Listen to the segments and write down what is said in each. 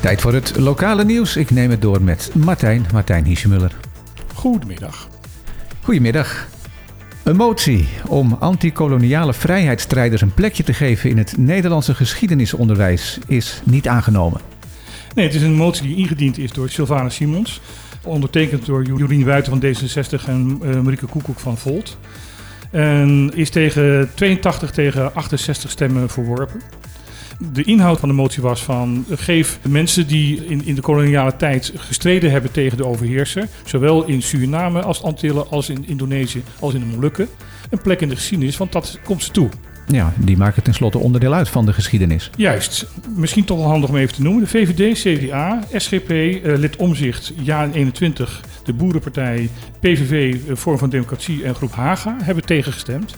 Tijd voor het lokale nieuws. Ik neem het door met Martijn, Martijn Hiesemuller. Goedemiddag. Goedemiddag. Een motie om antikoloniale vrijheidsstrijders een plekje te geven in het Nederlandse geschiedenisonderwijs is niet aangenomen. Nee, het is een motie die ingediend is door Sylvana Simons. Ondertekend door Jorien Wuiten van D66 en uh, Marieke Koekoek van Volt. En is tegen 82 tegen 68 stemmen verworpen. De inhoud van de motie was van geef mensen die in, in de koloniale tijd gestreden hebben tegen de overheerser, zowel in Suriname als Antillen als in Indonesië als in de Molukken, een plek in de geschiedenis, want dat komt ze toe. Ja, die maken tenslotte onderdeel uit van de geschiedenis. Juist. Misschien toch wel handig om even te noemen. De VVD, CDA, SGP, uh, lid Omzicht, Ja 21, de Boerenpartij, PVV, uh, Vorm van Democratie en Groep Haga hebben tegengestemd.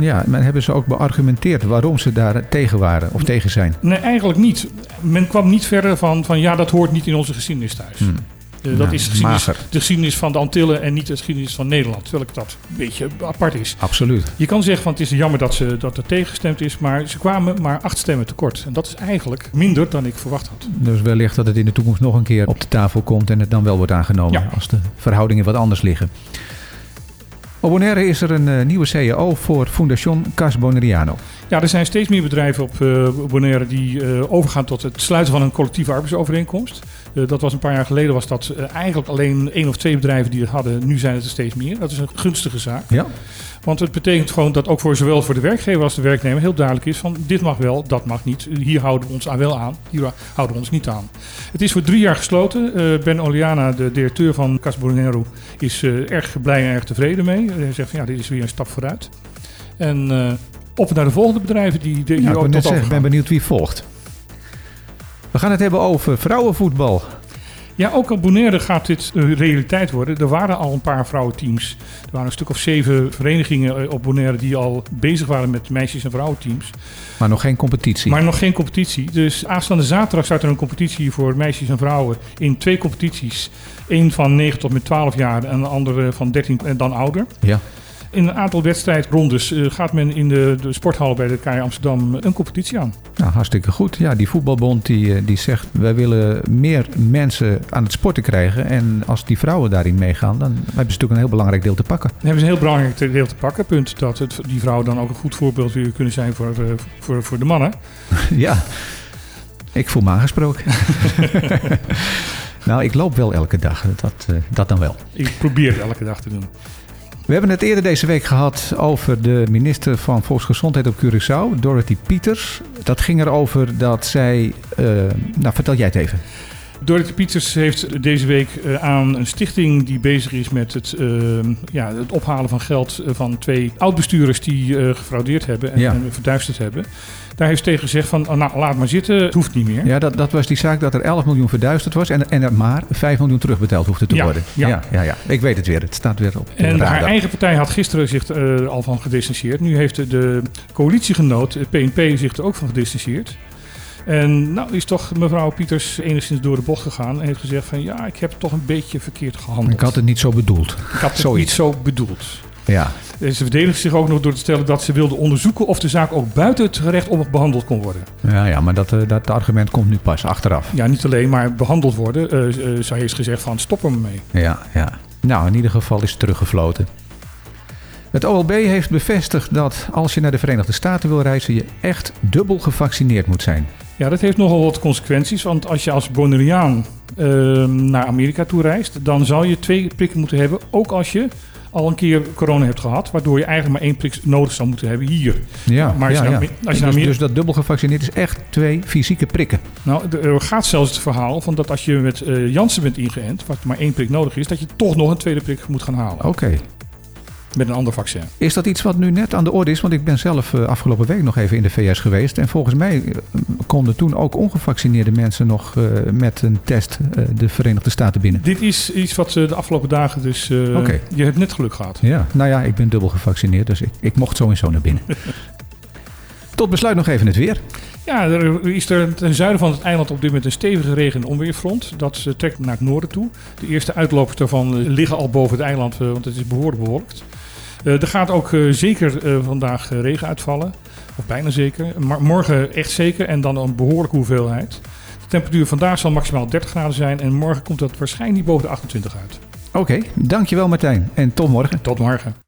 Ja, maar hebben ze ook beargumenteerd waarom ze daar tegen waren of tegen zijn? Nee, eigenlijk niet. Men kwam niet verder van, van ja, dat hoort niet in onze geschiedenis thuis. Hmm. Uh, dat Nou, is de geschiedenis, de geschiedenis van de Antillen en niet de geschiedenis van Nederland. Terwijl ik dat een beetje apart is. Absoluut. Je kan zeggen van het is jammer dat, ze, dat er tegengestemd is, maar ze kwamen maar acht stemmen tekort. En dat is eigenlijk minder dan ik verwacht had. Dus wellicht dat het in de toekomst nog een keer op de tafel komt en het dan wel wordt aangenomen Ja. als de verhoudingen wat anders liggen. Op Bonaire is er een eh, nieuwe CAO voor Fundación Cas Bonaireano. Ja, er zijn steeds meer bedrijven op eh, Bonaire die eh, overgaan tot het sluiten van een collectieve arbeidsovereenkomst. Eh, dat was een paar jaar geleden was dat eigenlijk alleen één of twee bedrijven die het hadden. Nu zijn het er steeds meer. Dat is een gunstige zaak. Ja, Want het betekent gewoon dat ook voor zowel voor de werkgever als de werknemer heel duidelijk is van dit mag wel, dat mag niet. Hier houden we ons aan wel aan, hier houden we ons niet aan. Het is voor drie jaar gesloten. Ben Oliana, de directeur van Cas Bonero, is erg blij en erg tevreden mee. Hij zegt van ja, dit is weer een stap vooruit. En op naar de volgende bedrijven die, die ja ik zeggen, ik ben benieuwd wie volgt. We gaan het hebben over vrouwenvoetbal. Ja, ook op Bonaire gaat dit eh, realiteit worden. Er waren al een paar vrouwenteams. Er waren een stuk of zeven verenigingen eh, op Bonaire die al bezig waren met meisjes- en vrouwenteams. Maar nog geen competitie. Maar nog geen competitie. Dus aanstaande zaterdag start er een competitie voor meisjes en vrouwen in twee competities. Eén van 9 tot met 12 jaar en de andere van 13 en dan ouder. Ja. In een aantal wedstrijdrondes eh, gaat men in de, de sporthal bij de KI Amsterdam een competitie aan. Nou, hartstikke goed. Ja, die voetbalbond die, eh, die zegt... wij willen meer mensen aan het sporten krijgen. En als die vrouwen daarin meegaan... dan hebben ze natuurlijk een heel belangrijk deel te pakken. Dan hebben ze een heel belangrijk deel te pakken. Punt dat het, die vrouwen dan ook een goed voorbeeld weer kunnen zijn voor, eh, voor, voor de mannen. ja, ik voel me aangesproken. nou, ik loop wel elke dag. Dat, dat dan wel. Ik probeer het elke dag te doen. We hebben het eerder deze week gehad over de minister van Volksgezondheid op Curaçao, Dorothy Pieters. Dat ging erover dat zij. eh, nou, vertel jij het even. Dorothy Pieters heeft deze week eh, aan een stichting die bezig is met het, eh, ja, het ophalen van geld eh, van twee oud-bestuurders die gefraudeerd hebben en, Ja. en verduisterd hebben. Daar heeft tegen gezegd van, oh, nou laat maar zitten, het hoeft niet meer. Ja, dat, dat was die zaak dat er 11 miljoen verduisterd was en, en er maar 5 miljoen terugbetaald hoefde te Ja, worden. ja. Ja, ja, ja. Ik weet het weer. Het staat weer op En haar eigen partij had gisteren zich er al van gedistanceerd. Nu heeft de- coalitiegenoot, PNP, zich er ook van gedistanceerd. En nou is toch mevrouw Pieters enigszins door de bocht gegaan en heeft gezegd van ja, ik heb toch een beetje verkeerd gehandeld. Ik had het niet zo bedoeld. Ik had het zoiets. niet zo bedoeld. Ja, En ze verdedigt zich ook nog door te stellen dat ze wilde onderzoeken of de zaak ook buiten het gerecht op behandeld kon worden. ja, ja maar dat, eh, dat argument komt nu pas achteraf. Ja, niet alleen, maar behandeld worden. Eh, zij heeft gezegd van stop er mee. Ja, ja. Nou, in ieder geval is teruggefloten. Het OLB heeft bevestigd dat als je naar de Verenigde Staten wil reizen, je echt dubbel gevaccineerd moet zijn. Ja, dat heeft nogal wat consequenties. Want als je als Bonaireaan eh, naar Amerika toe reist, dan zal je twee prikken moeten hebben. Ook als je al een keer corona hebt gehad, waardoor je eigenlijk maar één prik nodig zou moeten hebben hier. Ja, Maar als ja, je ja. naar- als je naar dus, meer- dus dat dubbel gevaccineerd is echt twee fysieke prikken. Nou, er gaat zelfs het verhaal van dat als je met eh Janssen bent ingeënt, wat maar één prik nodig is, dat je toch nog een tweede prik moet gaan halen. Oké. Met een ander vaccin. Is dat iets wat nu net aan de orde is? Want ik ben zelf eh, afgelopen week nog even in de VS geweest. En volgens mij eh, konden toen ook ongevaccineerde mensen nog eh, met een test de Verenigde Staten binnen. Dit is iets wat ze de afgelopen dagen dus... Oké. Je hebt net geluk gehad. Ja, nou ja, ik ben dubbel gevaccineerd, dus ik, ik mocht sowieso naar binnen. Tot besluit nog even het weer. Ja, er is er ten zuiden van het eiland op dit moment een stevige regen- en onweerfront. Dat eh, trekt naar het noorden toe. De eerste uitlopers daarvan eh, liggen al boven het eiland, eh, want het is behoorlijk bewolkt. Er gaat ook zeker vandaag regen uitvallen. Of bijna zeker. Maar morgen echt zeker en dan een behoorlijke hoeveelheid. De temperatuur vandaag zal maximaal 30 graden zijn en morgen komt dat waarschijnlijk niet boven de 28 uit. Oké, dankjewel Martijn en tot morgen. Tot morgen.